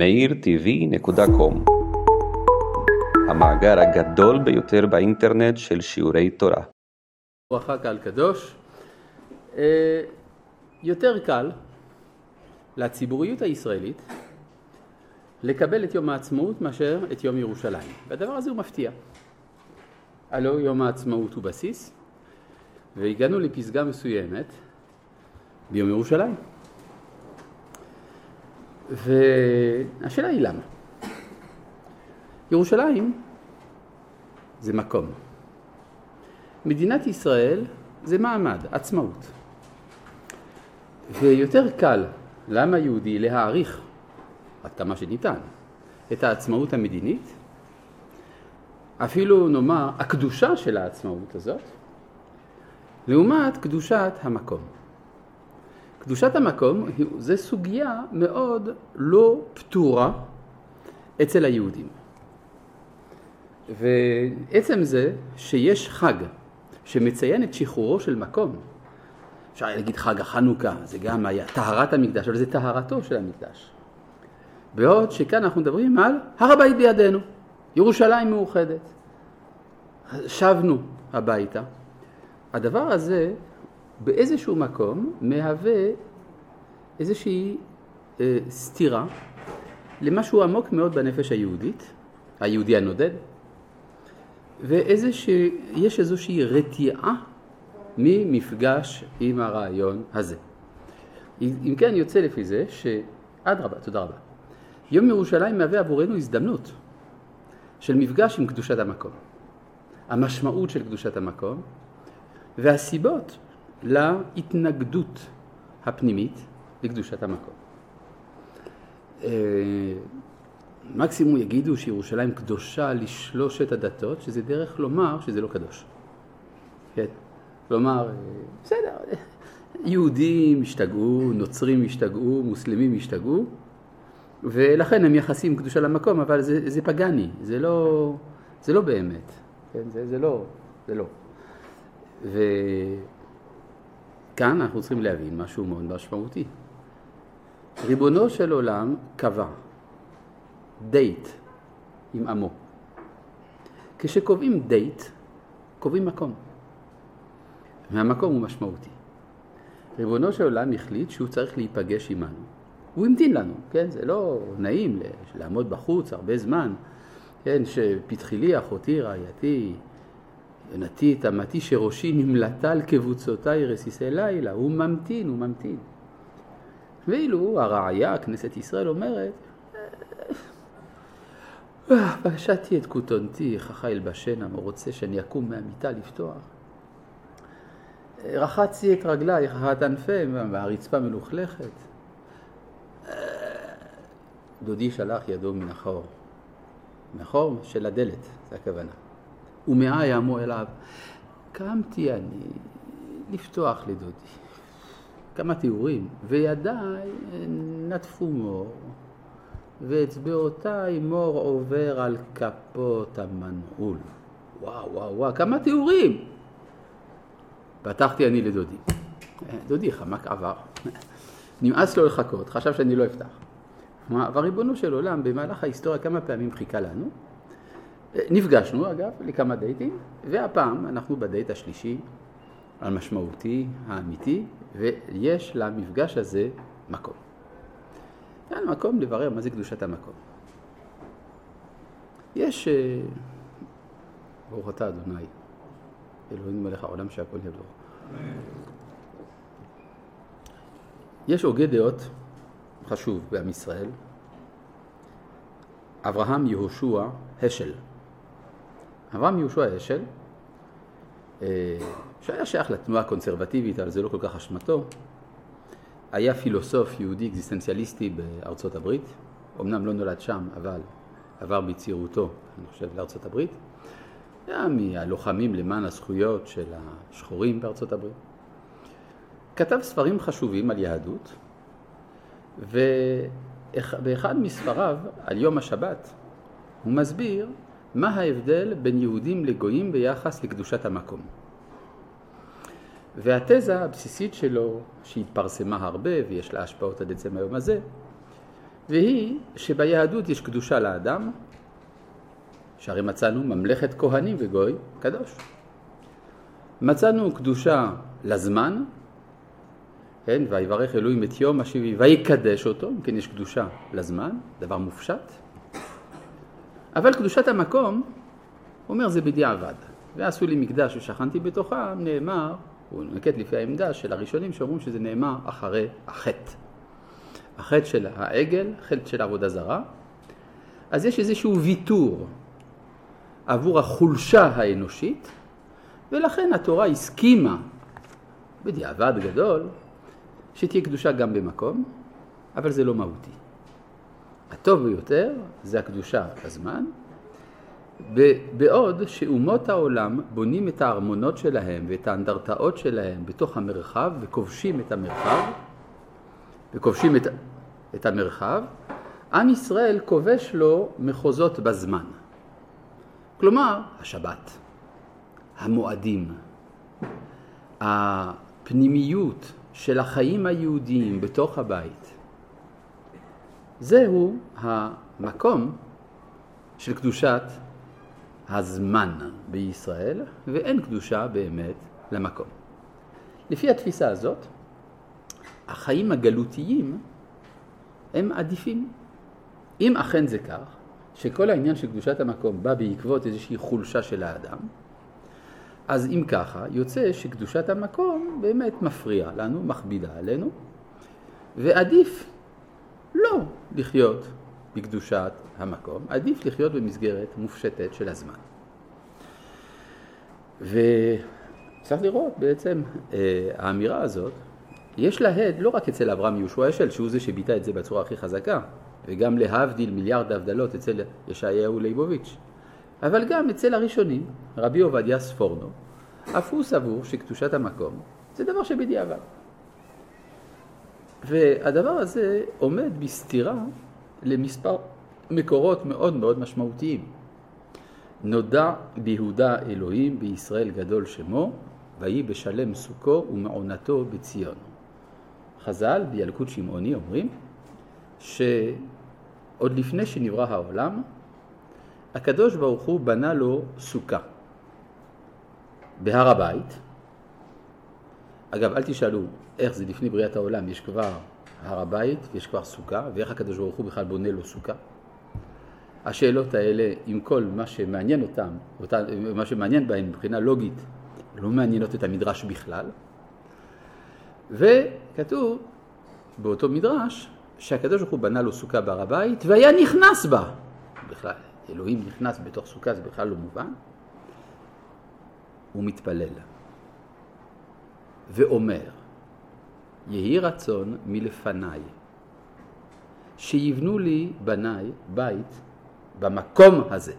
meirtv.com המאגר הגדול ביותר באינטרנט של שיעורי תורה. ברכה קהל קדוש. אה, יותר קל לציבוריות הישראלית לקבל את יום העצמאות מאשר את יום ירושלים. והדבר הזה הוא מפתיע. הלא יום העצמאות הוא בסיס, והגענו לפסגה מסוימת ביום ירושלים. והשאלה היא למה. ירושלים זה מקום. מדינת ישראל זה מעמד, עצמאות. ויותר קל לעם היהודי להעריך, עד כמה שניתן, את העצמאות המדינית, אפילו נאמר הקדושה של העצמאות הזאת, לעומת קדושת המקום. קדושת המקום זה סוגיה מאוד לא פתורה אצל היהודים. ועצם זה שיש חג שמציין את שחרורו של מקום, אפשר להגיד חג החנוכה, זה גם היה טהרת המקדש, אבל זה טהרתו של המקדש. בעוד שכאן אנחנו מדברים על הר הבית בידינו, ירושלים מאוחדת. שבנו הביתה. הדבר הזה באיזשהו מקום מהווה איזושהי אה, סתירה למשהו עמוק מאוד בנפש היהודית, היהודי הנודד, ויש איזושהי רתיעה ממפגש עם הרעיון הזה. אם כן יוצא לפי זה שאדרבה, תודה רבה. יום ירושלים מהווה עבורנו הזדמנות של מפגש עם קדושת המקום. המשמעות של קדושת המקום והסיבות להתנגדות הפנימית לקדושת המקום. אה, מקסימום יגידו שירושלים קדושה לשלושת הדתות, שזה דרך לומר שזה לא קדוש. כן? כלומר, אה, בסדר, יהודים השתגעו, נוצרים השתגעו, מוסלמים השתגעו, ולכן הם מייחסים קדושה למקום, אבל זה, זה פגאני, זה לא, זה לא באמת, כן? זה, זה לא, זה לא. וכאן אנחנו צריכים להבין משהו מאוד משמעותי. ריבונו של עולם קבע דייט עם עמו. כשקובעים דייט, קובעים מקום. והמקום הוא משמעותי. ריבונו של עולם החליט שהוא צריך להיפגש עמנו. הוא המתין לנו, כן? זה לא נעים לעמוד בחוץ הרבה זמן, כן? שפתחי לי אחותי רעייתי, יונתי תמתי שראשי נמלטה על קבוצותיי רסיסי לילה, הוא ממתין, הוא ממתין. ואילו הרעיה, כנסת ישראל, אומרת, פשטתי את כותונתי, חכה ילבשנה, הוא רוצה שאני אקום מהמיטה לפתוח. רחצתי את רגליי, רחת ענפי, והרצפה מלוכלכת. דודי שלח ידו מן החור. מהחור של הדלת, זה הכוונה. ומאה יעמו אליו. קמתי אני לפתוח לדודי. כמה תיאורים, וידיי נטפו מור, ואצבעותיי מור עובר על כפות המנעול. וואו, וואו, וואו, כמה תיאורים! פתחתי אני לדודי. דודי חמק עבר. נמאס לו לחכות, חשב שאני לא אפתח. אבל ריבונו של עולם, במהלך ההיסטוריה כמה פעמים חיכה לנו. נפגשנו אגב לכמה דייטים, והפעם אנחנו בדייט השלישי המשמעותי, האמיתי, ויש למפגש הזה מקום. כאן מקום לברר מה זה קדושת המקום. יש, אה, ברוך אתה אדוני, אלוהים מלך העולם שהכל ידוע. יש הוגה דעות חשוב בעם ישראל, אברהם יהושע השל. אברהם יהושע השל, אה, שהיה שייך לתנועה הקונסרבטיבית, אבל זה לא כל כך אשמתו, היה פילוסוף יהודי אקזיסטנציאליסטי בארצות הברית, אמנם לא נולד שם, אבל עבר בצעירותו, אני חושב, לארצות הברית. היה מהלוחמים למען הזכויות של השחורים בארצות הברית. כתב ספרים חשובים על יהדות, ובאחד מספריו על יום השבת הוא מסביר מה ההבדל בין יהודים לגויים ביחס לקדושת המקום. והתזה הבסיסית שלו, שהתפרסמה הרבה ויש לה השפעות עד עצם היום הזה, והיא שביהדות יש קדושה לאדם, שהרי מצאנו ממלכת כהנים וגוי קדוש. מצאנו קדושה לזמן, כן, ויברך אלוהים את יום השביעי ויקדש אותו, אם כן יש קדושה לזמן, דבר מופשט. אבל קדושת המקום, אומר זה בדיעבד. ועשו לי מקדש ושכנתי בתוכם, נאמר, הוא נקט לפי העמדה של הראשונים שאומרים שזה נאמר אחרי החטא. החטא של העגל, חטא של עבודה זרה, אז יש איזשהו ויתור עבור החולשה האנושית, ולכן התורה הסכימה, בדיעבד גדול, שתהיה קדושה גם במקום, אבל זה לא מהותי. הטוב ביותר זה הקדושה בזמן, בעוד שאומות העולם בונים את הארמונות שלהם ואת האנדרטאות שלהם בתוך המרחב וכובשים את המרחב, וכובשים את, את המרחב, עם ישראל כובש לו מחוזות בזמן. כלומר, השבת, המועדים, הפנימיות של החיים היהודיים בתוך הבית, זהו המקום של קדושת הזמן בישראל, ואין קדושה באמת למקום. לפי התפיסה הזאת, החיים הגלותיים הם עדיפים. אם אכן זה כך, שכל העניין של קדושת המקום בא בעקבות איזושהי חולשה של האדם, אז אם ככה, יוצא שקדושת המקום באמת מפריעה לנו, מכבידה עלינו, ועדיף לחיות בקדושת המקום, עדיף לחיות במסגרת מופשטת של הזמן. וצריך לראות בעצם, אה, האמירה הזאת, יש לה הד לא רק אצל אברהם יהושע אשל, שהוא זה שביטא את זה בצורה הכי חזקה, וגם להבדיל מיליארד הבדלות אצל ישעיהו ליבוביץ', אבל גם אצל הראשונים, רבי עובדיה ספורנו, אף הוא סבור שקדושת המקום זה דבר שבדיעבד. והדבר הזה עומד בסתירה למספר מקורות מאוד מאוד משמעותיים. נודע ביהודה אלוהים, בישראל גדול שמו, ויהי בשלם סוכו ומעונתו בציון. חז"ל בילקוט שמעוני אומרים שעוד לפני שנברא העולם, הקדוש ברוך הוא בנה לו סוכה בהר הבית. אגב, אל תשאלו איך זה לפני בריאת העולם, יש כבר הר הבית ויש כבר סוכה, ואיך הקדוש ברוך הוא בכלל בונה לו סוכה. השאלות האלה, עם כל מה שמעניין אותם, אותם, מה שמעניין בהם מבחינה לוגית, לא מעניינות את המדרש בכלל. וכתוב באותו מדרש שהקדוש ברוך הוא בנה לו סוכה בהר הבית והיה נכנס בה. בכלל, אלוהים נכנס בתוך סוכה זה בכלל לא מובן. הוא מתפלל ואומר, יהי רצון מלפניי, שיבנו לי בניי בית במקום הזה.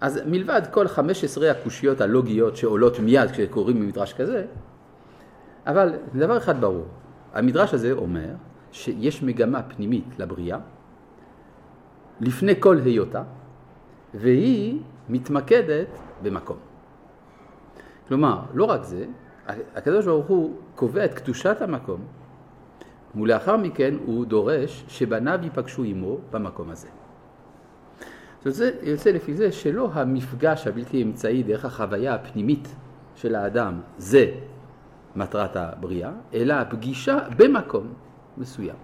אז מלבד כל 15 הקושיות הלוגיות שעולות מיד כשקוראים במדרש כזה, אבל דבר אחד ברור, המדרש הזה אומר שיש מגמה פנימית לבריאה לפני כל היותה, והיא מתמקדת במקום. כלומר, לא רק זה, הקדוש ברוך הוא קובע את קדושת המקום, ולאחר מכן הוא דורש שבניו ייפגשו עמו במקום הזה. זאת אומרת, יוצא לפי זה שלא המפגש הבלתי אמצעי דרך החוויה הפנימית של האדם זה מטרת הבריאה, אלא הפגישה במקום מסוים.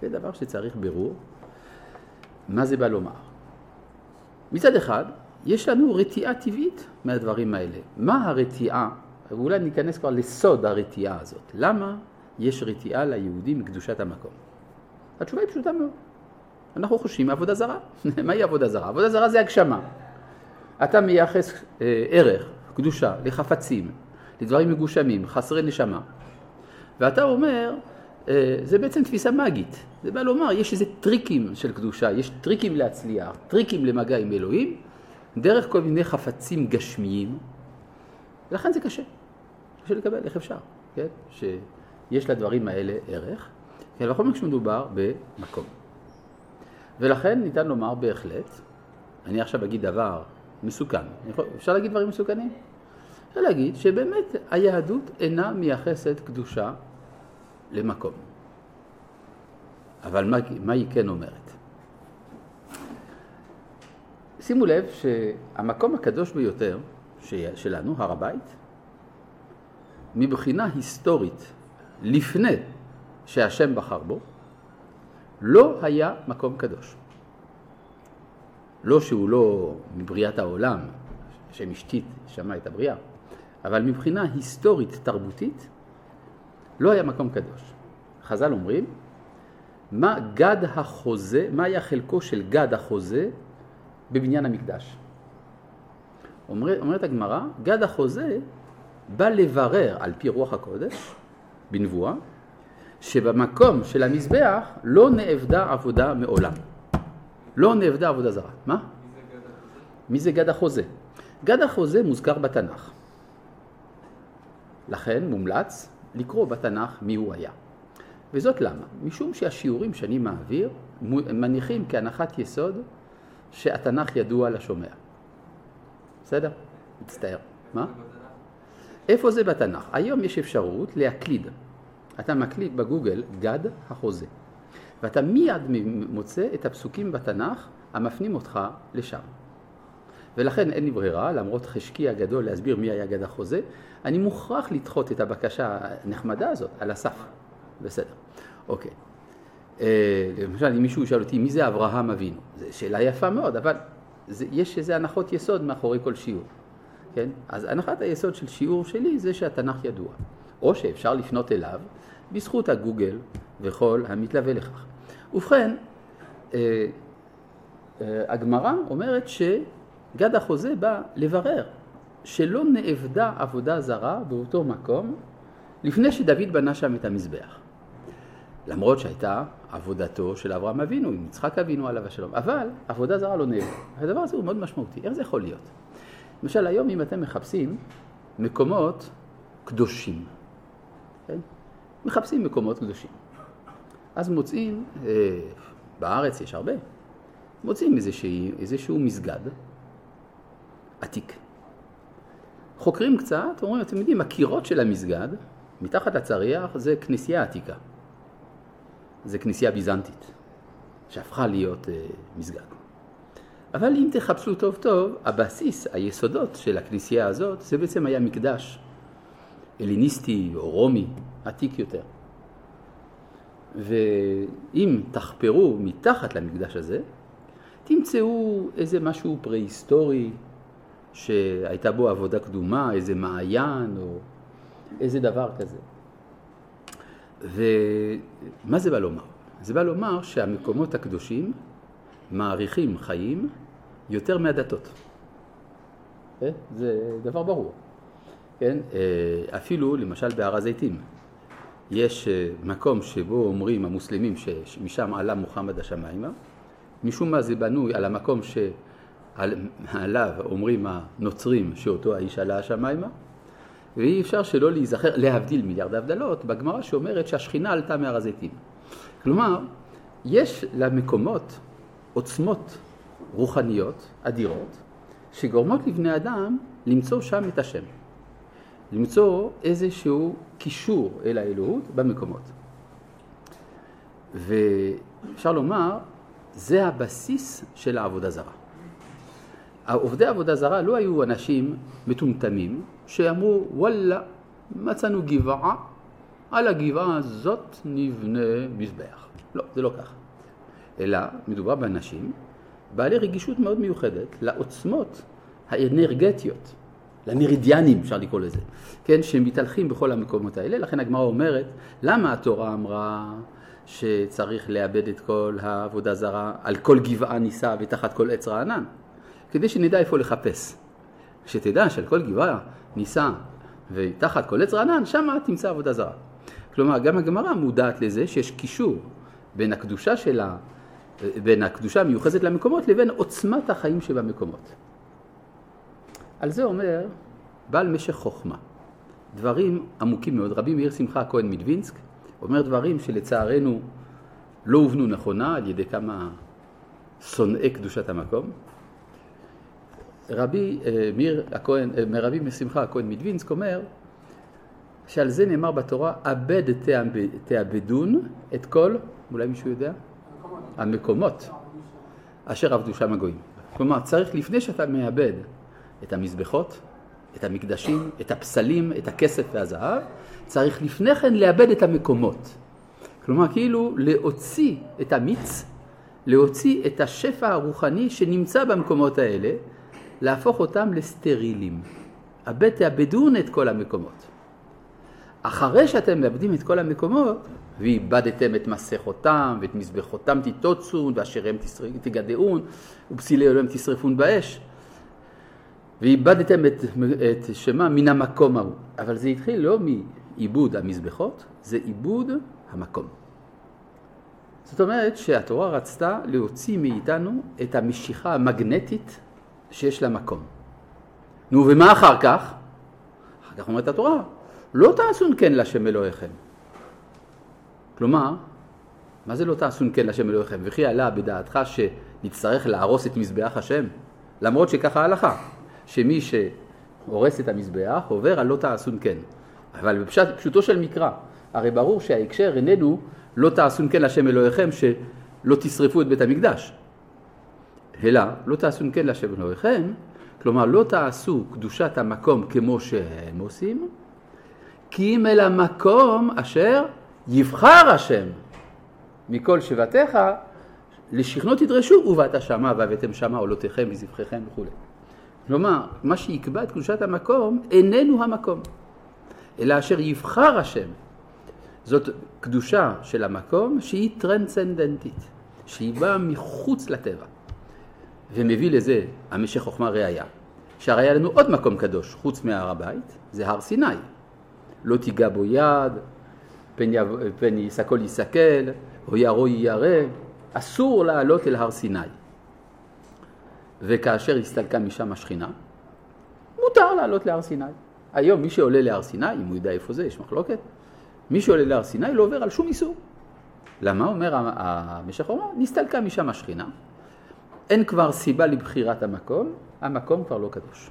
זה דבר שצריך ברור. מה זה בא לומר? מצד אחד, יש לנו רתיעה טבעית מהדברים האלה. מה הרתיעה? ואולי ניכנס כבר לסוד הרתיעה הזאת. למה יש רתיעה ליהודים מקדושת המקום? התשובה היא פשוטה מאוד. אנחנו חושבים עבודה זרה. מהי עבודה זרה? עבודה זרה זה הגשמה. אתה מייחס אה, ערך, קדושה, לחפצים, לדברים מגושמים, חסרי נשמה. ואתה אומר, אה, זה בעצם תפיסה מגית. זה בא לומר, יש איזה טריקים של קדושה, יש טריקים להצליח, טריקים למגע עם אלוהים, דרך כל מיני חפצים גשמיים, ולכן זה קשה. קשה לקבל, איך אפשר, כן? שיש לדברים האלה ערך, כן, מקרה כשמדובר במקום. ולכן ניתן לומר בהחלט, אני עכשיו אגיד דבר מסוכן, אפשר להגיד דברים מסוכנים? אפשר להגיד שבאמת היהדות אינה מייחסת קדושה למקום. אבל מה, מה היא כן אומרת? שימו לב שהמקום הקדוש ביותר שלנו, הר הבית, מבחינה היסטורית, לפני שהשם בחר בו, לא היה מקום קדוש. לא שהוא לא מבריאת העולם, השם השתית, שמע את הבריאה, אבל מבחינה היסטורית תרבותית לא היה מקום קדוש. חז"ל אומרים, מה גד החוזה, מה היה חלקו של גד החוזה בבניין המקדש? אומר, אומרת הגמרא, גד החוזה בא לברר על פי רוח הקודש, בנבואה, שבמקום של המזבח לא נאבדה עבודה מעולם. לא נאבדה עבודה זרה. מה? מי זה גד החוזה? גד החוזה מוזכר בתנ"ך. לכן מומלץ לקרוא בתנ"ך מי הוא היה. וזאת למה? משום שהשיעורים שאני מעביר מניחים כהנחת יסוד שהתנ"ך ידוע לשומע. בסדר? מצטער. מה? איפה זה בתנ"ך? היום יש אפשרות להקליד. אתה מקליד בגוגל גד החוזה. ואתה מיד מוצא את הפסוקים בתנ"ך המפנים אותך לשם. ולכן אין לי ברירה, למרות חשקי הגדול להסביר מי היה גד החוזה, אני מוכרח לדחות את הבקשה הנחמדה הזאת על הסף. בסדר, אוקיי. אה, למשל, אם מישהו ישאל אותי מי זה אברהם אבינו, זו שאלה יפה מאוד, אבל זה, יש איזה הנחות יסוד מאחורי כל שיעור. כן? אז הנחת היסוד של שיעור שלי זה שהתנ"ך ידוע. או שאפשר לפנות אליו בזכות הגוגל וכל המתלווה לכך. ובכן, אה, אה, הגמרא אומרת שגד החוזה בא לברר שלא נאבדה עבודה זרה באותו מקום לפני שדוד בנה שם את המזבח. למרות שהייתה עבודתו של אברהם אבינו, עם יצחק אבינו עליו השלום, אבל עבודה זרה לא נאבדה. הדבר הזה הוא מאוד משמעותי. איך זה יכול להיות? למשל, היום אם אתם מחפשים מקומות קדושים, כן? מחפשים מקומות קדושים. אז מוצאים, אה, בארץ יש הרבה, מוצאים איזשהו, איזשהו מסגד עתיק. חוקרים קצת, אומרים, אתם יודעים, הקירות של המסגד, מתחת לצריח, זה כנסייה עתיקה. זה כנסייה ביזנטית, שהפכה להיות אה, מסגד. אבל אם תחפשו טוב טוב, הבסיס, היסודות של הכנסייה הזאת, זה בעצם היה מקדש אליניסטי או רומי, עתיק יותר. ואם תחפרו מתחת למקדש הזה, תמצאו איזה משהו פרה-היסטורי שהייתה בו עבודה קדומה, איזה מעיין או איזה דבר כזה. ומה זה בא לומר? זה בא לומר שהמקומות הקדושים מעריכים חיים יותר מהדתות. כן? זה דבר ברור. כן? אה, אפילו למשל בהר הזיתים יש אה, מקום שבו אומרים המוסלמים שמשם עלה מוחמד השמיימה, משום מה זה בנוי על המקום שעליו אומרים הנוצרים שאותו האיש עלה השמיימה, ואי אפשר שלא להיזכר, להבדיל מיליארד הבדלות, בגמרא שאומרת שהשכינה עלתה מהר הזיתים. כלומר, יש למקומות עוצמות רוחניות אדירות, שגורמות לבני אדם למצוא שם את השם. למצוא איזשהו קישור אל האלוהות במקומות. ואפשר לומר, זה הבסיס של העבודה זרה. עובדי עבודה זרה לא היו אנשים מטומטמים שאמרו, וואלה, מצאנו גבעה, על הגבעה הזאת נבנה מזבח. לא, זה לא ככה. אלא מדובר באנשים בעלי רגישות מאוד מיוחדת לעוצמות האנרגטיות, למרידיאנים אפשר לקרוא לזה, כן, שמתהלכים בכל המקומות האלה, לכן הגמרא אומרת, למה התורה אמרה שצריך לאבד את כל העבודה זרה, על כל גבעה נישא ותחת כל עץ רענן? כדי שנדע איפה לחפש. שתדע שעל כל גבעה נישא ותחת כל עץ רענן, שמה תמצא עבודה זרה. כלומר, גם הגמרא מודעת לזה שיש קישור בין הקדושה שלה, בין הקדושה המיוחסת למקומות לבין עוצמת החיים שבמקומות. על זה אומר בעל משך חוכמה, דברים עמוקים מאוד. רבי מאיר שמחה הכהן מדווינסק אומר דברים שלצערנו לא הובנו נכונה על ידי כמה שונאי קדושת המקום. רבי אה, מאיר הכהן, אה, רבי שמחה הכהן מדווינסק אומר, שעל זה נאמר בתורה, אבד תאבדון את כל, אולי מישהו יודע? המקומות אשר עבדו שם הגויים. כלומר, צריך לפני שאתה מאבד את המזבחות, את המקדשים, את הפסלים, את הכסף והזהב, צריך לפני כן לאבד את המקומות. כלומר, כאילו להוציא את המיץ, להוציא את השפע הרוחני שנמצא במקומות האלה, להפוך אותם לסטרילים. אבד תאבדון את כל המקומות. אחרי שאתם מאבדים את כל המקומות, ואיבדתם את מסכותם ואת מזבחותם תיטוצון ואשר הם תגדעון ופסילי אלוהים תשרפון באש ואיבדתם את, את שמה מן המקום ההוא. אבל זה התחיל לא מעיבוד המזבחות, זה עיבוד המקום. זאת אומרת שהתורה רצתה להוציא מאיתנו את המשיכה המגנטית שיש למקום. נו, ומה אחר כך? אחר כך אומרת התורה, לא תעשון כן להשם אלוהיכם. כלומר, מה זה לא תעשון כן להשם אלוהיכם? וכי עלה בדעתך שנצטרך להרוס את מזבח השם? למרות שככה ההלכה, שמי שהורס את המזבח עובר על לא תעשון כן. אבל בפשוטו של מקרא, הרי ברור שההקשר איננו לא תעשון כן להשם אלוהיכם שלא תשרפו את בית המקדש. אלא לא תעשון כן להשם אלוהיכם, כלומר לא תעשו קדושת המקום כמו שהם עושים, כי אם אל המקום אשר יבחר השם מכל שבטיך, לשכנו תדרשו ובאת שמה והבאתם שמה עולותיכם וזבחיכם וכו'. כלומר, מה שיקבע את קדושת המקום איננו המקום, אלא אשר יבחר השם. זאת קדושה של המקום שהיא טרנסצנדנטית, שהיא באה מחוץ לטבע. ומביא לזה המשך חוכמה ראייה, שהרי היה לנו עוד מקום קדוש חוץ מהר הבית, זה הר סיני. לא תיגע בו יד, פן, יב... פן יסקול יסקל, או ירו יירא, אסור לעלות אל הר סיני. וכאשר הסתלקה משם השכינה, מותר לעלות להר סיני. היום מי שעולה להר סיני, אם הוא יודע איפה זה, יש מחלוקת, מי שעולה להר סיני לא עובר על שום איסור. למה אומר המשך אומר? נסתלקה משם השכינה, אין כבר סיבה לבחירת המקום, המקום כבר לא קדוש.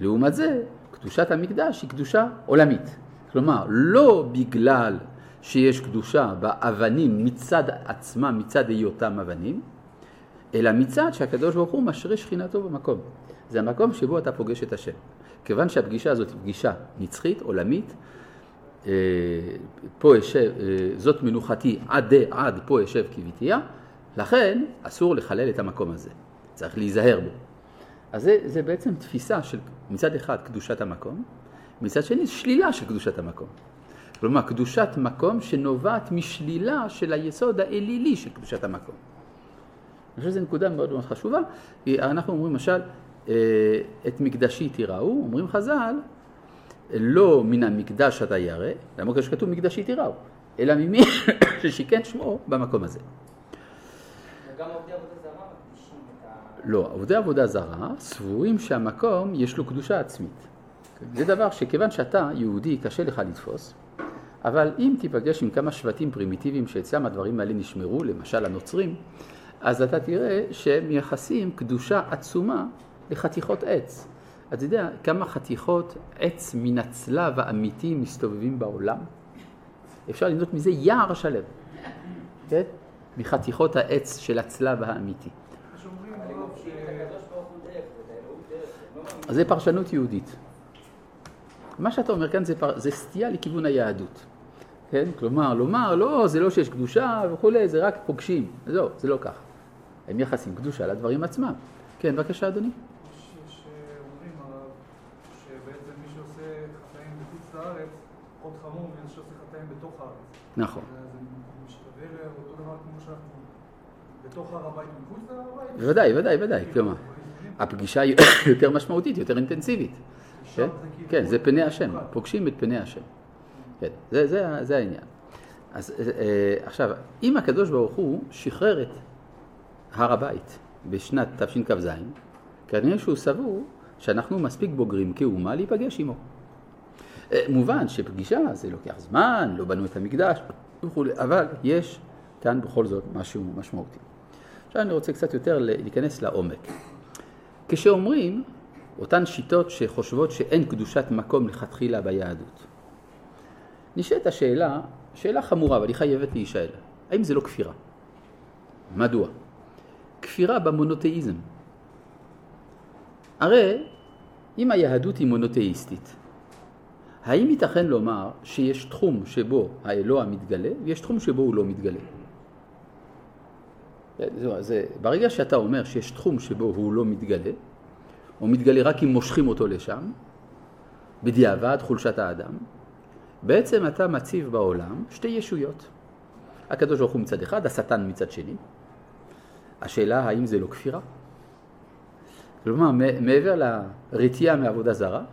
לעומת זה, קדושת המקדש היא קדושה עולמית. כלומר, לא בגלל שיש קדושה באבנים מצד עצמם, מצד היותם אבנים, אלא מצד שהקדוש ברוך הוא משרה שכינתו במקום. זה המקום שבו אתה פוגש את השם. כיוון שהפגישה הזאת היא פגישה נצחית, עולמית, אה, פה ישב, אה, זאת מנוחתי עד, עד פה ישב כביתיה, לכן אסור לחלל את המקום הזה, צריך להיזהר בו. אז זה, זה בעצם תפיסה של מצד אחד קדושת המקום, מצד שני שלילה של קדושת המקום. כלומר, קדושת מקום שנובעת משלילה של היסוד האלילי של קדושת המקום. אני חושב שזו נקודה מאוד מאוד חשובה, כי אנחנו אומרים למשל, אה, את מקדשי תיראו, אומרים חז"ל, לא מן המקדש אתה ירא, למרות שכתוב מקדשי תיראו, אלא ממי ששיכן שמו במקום הזה. לא, עובדי עבודה זרה סבורים שהמקום יש לו קדושה עצמית. זה דבר שכיוון שאתה יהודי קשה לך לתפוס, אבל אם תיפגש עם כמה שבטים פרימיטיביים שאצלם הדברים האלה נשמרו, למשל הנוצרים, אז אתה תראה שהם מייחסים קדושה עצומה לחתיכות עץ. אתה יודע כמה חתיכות עץ מן הצלב האמיתי מסתובבים בעולם? אפשר לבנות מזה יער שלם, כן? מחתיכות העץ של הצלב האמיתי. זה פרשנות יהודית. מה שאתה אומר כאן זה, פר... זה סטייה לכיוון היהדות. כן? כלומר, לומר, לא, זה לא שיש קדושה וכולי, זה רק פוגשים. זהו, זה לא כך. הם יחסים קדושה לדברים עצמם. כן, בבקשה, אדוני. יש אומרים הרב, שבעצם מי שעושה חטאים בחוץ לארץ, עוד חמור שעושה חטאים בתוך הארץ. נכון. זה משתווה לאותו דבר כמו שאנחנו בתוך הר הבית ומחוץ להר הבית? בוודאי, ודאי, ודאי. כלומר, הפגישה היא יותר משמעותית, יותר אינטנסיבית. כן? כן, זה פני השם, פוגשים את פני השם. כן, זה, זה, זה העניין. אז אה, עכשיו, אם הקדוש ברוך הוא שחרר את הר הבית בשנת תשכ"ז, כנראה שהוא סבור שאנחנו מספיק בוגרים כאומה להיפגש עמו. אה, מובן שפגישה זה לוקח זמן, לא בנו את המקדש וכולי, אבל יש כאן בכל זאת משהו משמעותי. עכשיו אני רוצה קצת יותר להיכנס לעומק. כשאומרים אותן שיטות שחושבות שאין קדושת מקום לכתחילה ביהדות. נשאלת השאלה, שאלה חמורה, אבל היא חייבת להישאל. האם זה לא כפירה? מדוע? כפירה במונותאיזם. הרי אם היהדות היא מונותאיסטית, האם ייתכן לומר שיש תחום שבו האלוה מתגלה ויש תחום שבו הוא לא מתגלה? זה, זה, ברגע שאתה אומר שיש תחום שבו הוא לא מתגלה, הוא מתגלה רק אם מושכים אותו לשם, בדיעבד חולשת האדם, בעצם אתה מציב בעולם שתי ישויות. הקדוש ברוך הוא מצד אחד, השטן מצד שני. השאלה האם זה לא כפירה? כלומר, מעבר לרתיעה מעבודה זרה,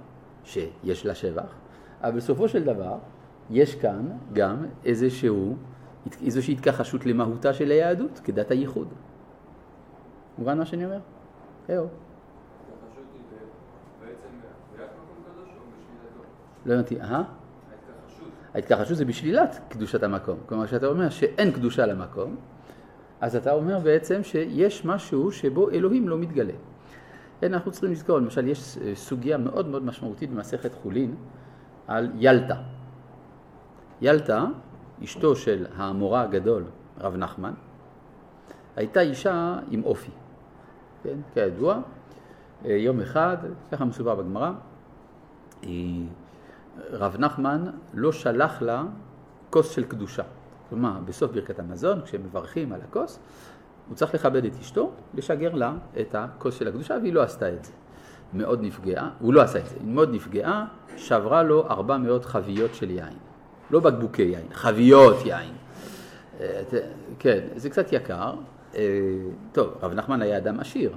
שיש לה שבח, אבל בסופו של דבר יש כאן גם איזשהו, איזושהי התכחשות למהותה של היהדות כדת הייחוד. מובן מה שאני אומר? זהו. לא הבנתי, אה? ההתכחשות זה בשלילת קדושת המקום. כלומר, כשאתה אומר שאין קדושה למקום, אז אתה אומר בעצם שיש משהו שבו אלוהים לא מתגלה. כן, אנחנו צריכים לזכור, למשל, יש סוגיה מאוד מאוד משמעותית במסכת חולין על ילטה. ילטה, אשתו של האמורה הגדול, רב נחמן, הייתה אישה עם אופי. כן, כידוע, יום אחד, ככה מסובר בגמרא, רב נחמן לא שלח לה כוס של קדושה. כלומר, בסוף ברכת המזון, כשהם מברכים על הכוס, הוא צריך לכבד את אשתו, לשגר לה את הכוס של הקדושה, והיא לא עשתה את זה. מאוד נפגעה, הוא לא עשה את זה, היא מאוד נפגעה, שברה לו 400 חביות של יין. לא בקבוקי יין, חביות יין. אה, כן, זה קצת יקר. אה, טוב, רב נחמן היה אדם עשיר,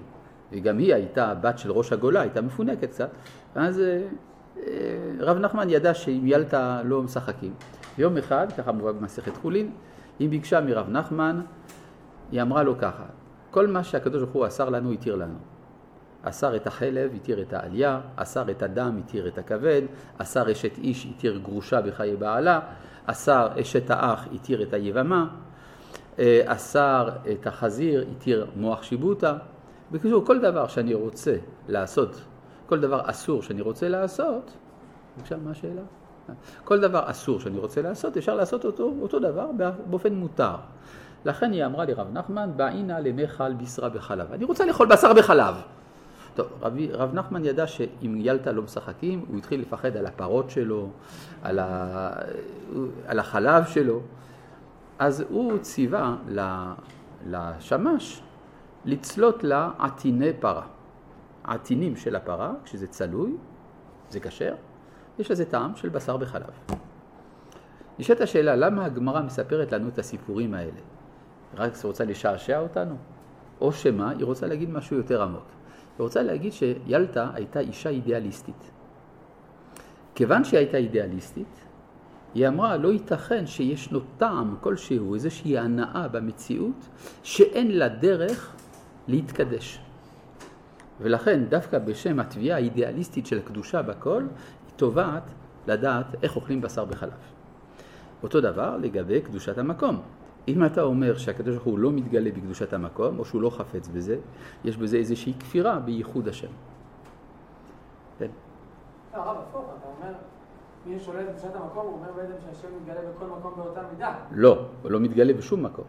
וגם היא הייתה בת של ראש הגולה, הייתה מפונקת קצת, ואז אה, רב נחמן ידע שעם ילתה לא משחקים. יום אחד, ככה מובא במסכת חולין, היא ביקשה מרב נחמן היא אמרה לו ככה, כל מה שהקדוש ברוך הוא אסר לנו, התיר לנו. אסר את החלב, התיר את העלייה, אסר את הדם, התיר את הכבד, אסר אשת איש, התיר גרושה בחיי בעלה, אסר אשת האח, התיר את היבמה, אה, אסר את החזיר, התיר מוח שיבוטה. בקיצור, כל דבר שאני רוצה לעשות, כל דבר אסור שאני רוצה לעשות, בבקשה, מה השאלה? כל דבר אסור שאני רוצה לעשות, אפשר לעשות אותו, אותו דבר באופן מותר. לכן היא אמרה לרב נחמן, באינה למכל בשרה בחלב. אני רוצה לאכול בשר בחלב. טוב, רב, רב נחמן ידע שאם ילתה לא משחקים, הוא התחיל לפחד על הפרות שלו, על, ה, על החלב שלו. אז הוא ציווה לשמש לצלות לה עטיני פרה. עטינים של הפרה, כשזה צלוי, זה כשר, יש לזה טעם של בשר בחלב. נשאלת השאלה, למה הגמרא מספרת לנו את הסיפורים האלה? רק רוצה לשעשע אותנו? או שמה, היא רוצה להגיד משהו יותר עמוק. היא רוצה להגיד שילטה הייתה אישה אידיאליסטית. כיוון שהיא הייתה אידיאליסטית, היא אמרה, לא ייתכן שישנו טעם כלשהו, איזושהי הנאה במציאות, שאין לה דרך להתקדש. ולכן, דווקא בשם התביעה האידיאליסטית של הקדושה בכל, היא תובעת לדעת איך אוכלים בשר בחלב. אותו דבר לגבי קדושת המקום. אם אתה אומר שהקדוש ברוך הוא לא מתגלה בקדושת המקום, או שהוא לא חפץ בזה, יש בזה איזושהי כפירה בייחוד השם. כן. לא, הרב, הפוך, אתה אומר, מי שולט בקדושת המקום, הוא אומר בעצם שהשם מתגלה בכל מקום באותה מידה. לא, הוא לא מתגלה בשום מקום.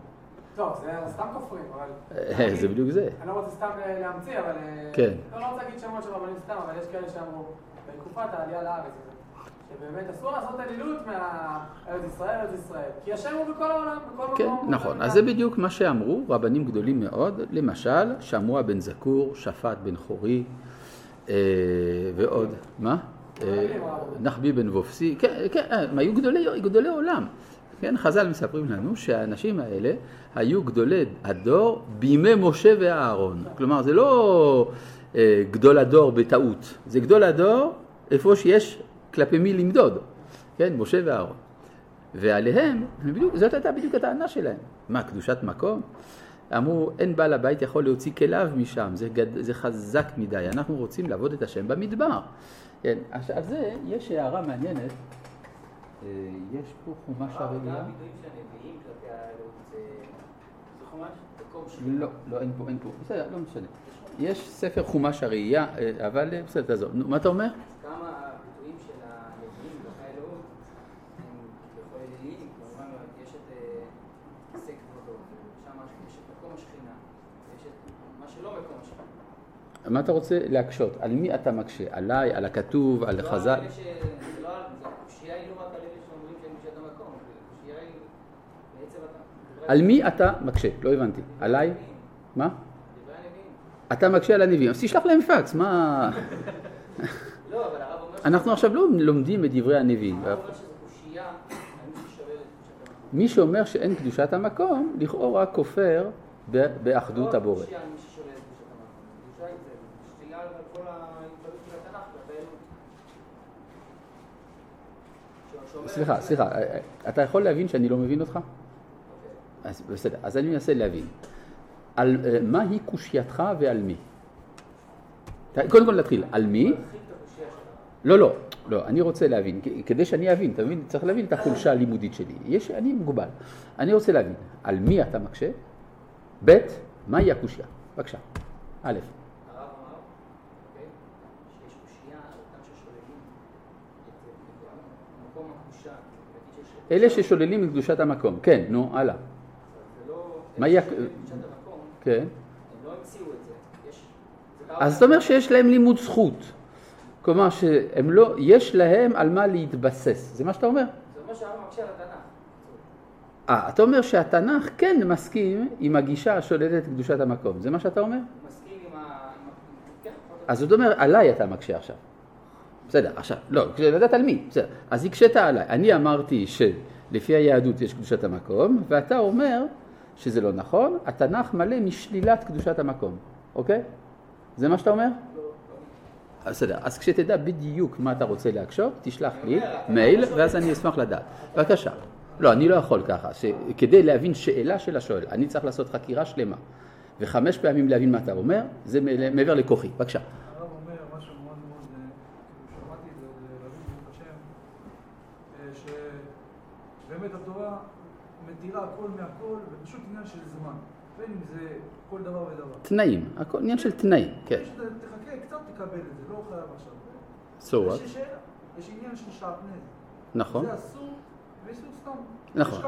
טוב, זה סתם כופרים, אבל... אה, זה בדיוק זה. אני לא רוצה סתם אה, להמציא, אבל... אה, כן. לא, לא רוצה להגיד שמות של רבנים סתם, אבל יש כאלה שאמרו, בתקופת העלייה לארץ, שבאמת אסור לעשות אלילות מארץ ישראל, ארץ ישראל, כי השם הוא בכל העולם, בכל כן, מקום. כן, נכון. אז זה בדיוק מה שאמרו רבנים גדולים מאוד, למשל, שמוע בן זקור, שפט בן חורי, אה, ועוד, מה? אה, נחבי בן וופסי, כן, כן, הם היו גדולי, גדולי עולם. כן, חז"ל מספרים לנו שהאנשים האלה היו גדולי הדור בימי משה ואהרון. כלומר, זה לא אה, גדול הדור בטעות, זה גדול הדור איפה שיש כלפי מי למדוד, כן, משה ואהרון. ועליהם, בדיוק, זאת הייתה בדיוק הטענה שלהם. מה, קדושת מקום? אמרו, אין בעל הבית יכול להוציא כליו משם, זה, גד, זה חזק מדי, אנחנו רוצים לעבוד את השם במדבר. כן, על זה יש הערה מעניינת, אה, יש פה חומש הראייה. לא, לא, אין פה, אין פה, בסדר, לא משנה. יש ספר חומש הראייה, אה, אבל אה, בסדר, תעזוב. נו, מה אתה אומר? מה אתה רוצה להקשות? על מי אתה מקשה? עליי, על הכתוב, על לא על חז"ל? לא על... לא על מי אתה מקשה? לא הבנתי. עליי? מה? אתה מקשה על הנביאים, אז תשלח להם פקס, מה... אנחנו עכשיו לא לומדים את דברי הנביאים. מי שאומר שאין קדושת המקום, לכאורה כופר באחדות הבורא. קושייה על מי ששולל את קדושת היא זה, שתייה על כל ההתבלות של התנ"ך שאומר- סליחה, סליחה, אה, אה, אתה יכול להבין שאני לא מבין אותך? אוקיי. אז בסדר, אז אני מנסה להבין. על אה, מהי קושייתך ועל מי? קודם כל נתחיל, על מי? את. לא, לא, לא, אני רוצה להבין, כדי שאני אבין, אתה מבין? צריך להבין את החולשה הלימודית שלי. יש, אני מוגבל. אני רוצה להבין, על מי אתה מקשה? ב', מהי הקושייה? בבקשה. א', הרב אמר, אוקיי, שיש קושייה על אותם ששוללים את את מקום הקדושה. נגיד שיש- אלה ששוללים את קדושת המקום. כן, נו, הלאה. לא... מה קדושת המקום, כן. לא אז אתה אומר שיש להם לימוד זכות. כלומר שהם לא, יש להם על מה להתבסס. זה מה שאתה אומר? זה אומר שהרב מקשה על התנ"ך. אה, אתה אומר שהתנ"ך כן מסכים עם הגישה השוללת את קדושת המקום. זה מה שאתה אומר? מסכים עם ה... כן, אז זאת אומרת, עליי אתה מקשה עכשיו. בסדר, עכשיו, לא, כדי על מי, בסדר. אז הקשית עליי. אני אמרתי שלפי היהדות יש קדושת המקום, ואתה אומר שזה לא נכון, התנ"ך מלא משלילת קדושת המקום, אוקיי? זה מה שאתה אומר? אז בסדר, אז כשתדע בדיוק מה אתה רוצה להקשות, תשלח לי מייל, ואז אני אשמח לדעת. בבקשה. לא, אני לא יכול ככה, שכדי להבין שאלה של השואל, אני צריך לעשות חקירה שלמה, וחמש פעמים להבין מה אתה אומר, זה מעבר לכוחי. בבקשה. הרב אומר משהו מאוד מאוד, אה, כאילו שמעתי את זה לרבי ברוך השם, אה, שבאמת התורה מתירה הכל מהכל, ופשוט עניין של זמן. בין אם זה כל דבר ודבר. תנאים, הכל עניין של תנאים, כן. יש- תחכה קצת תקבל את זה, לא חייב עכשיו. So what? יש עניין של שעטנז. נכון. זה אסור. נכון.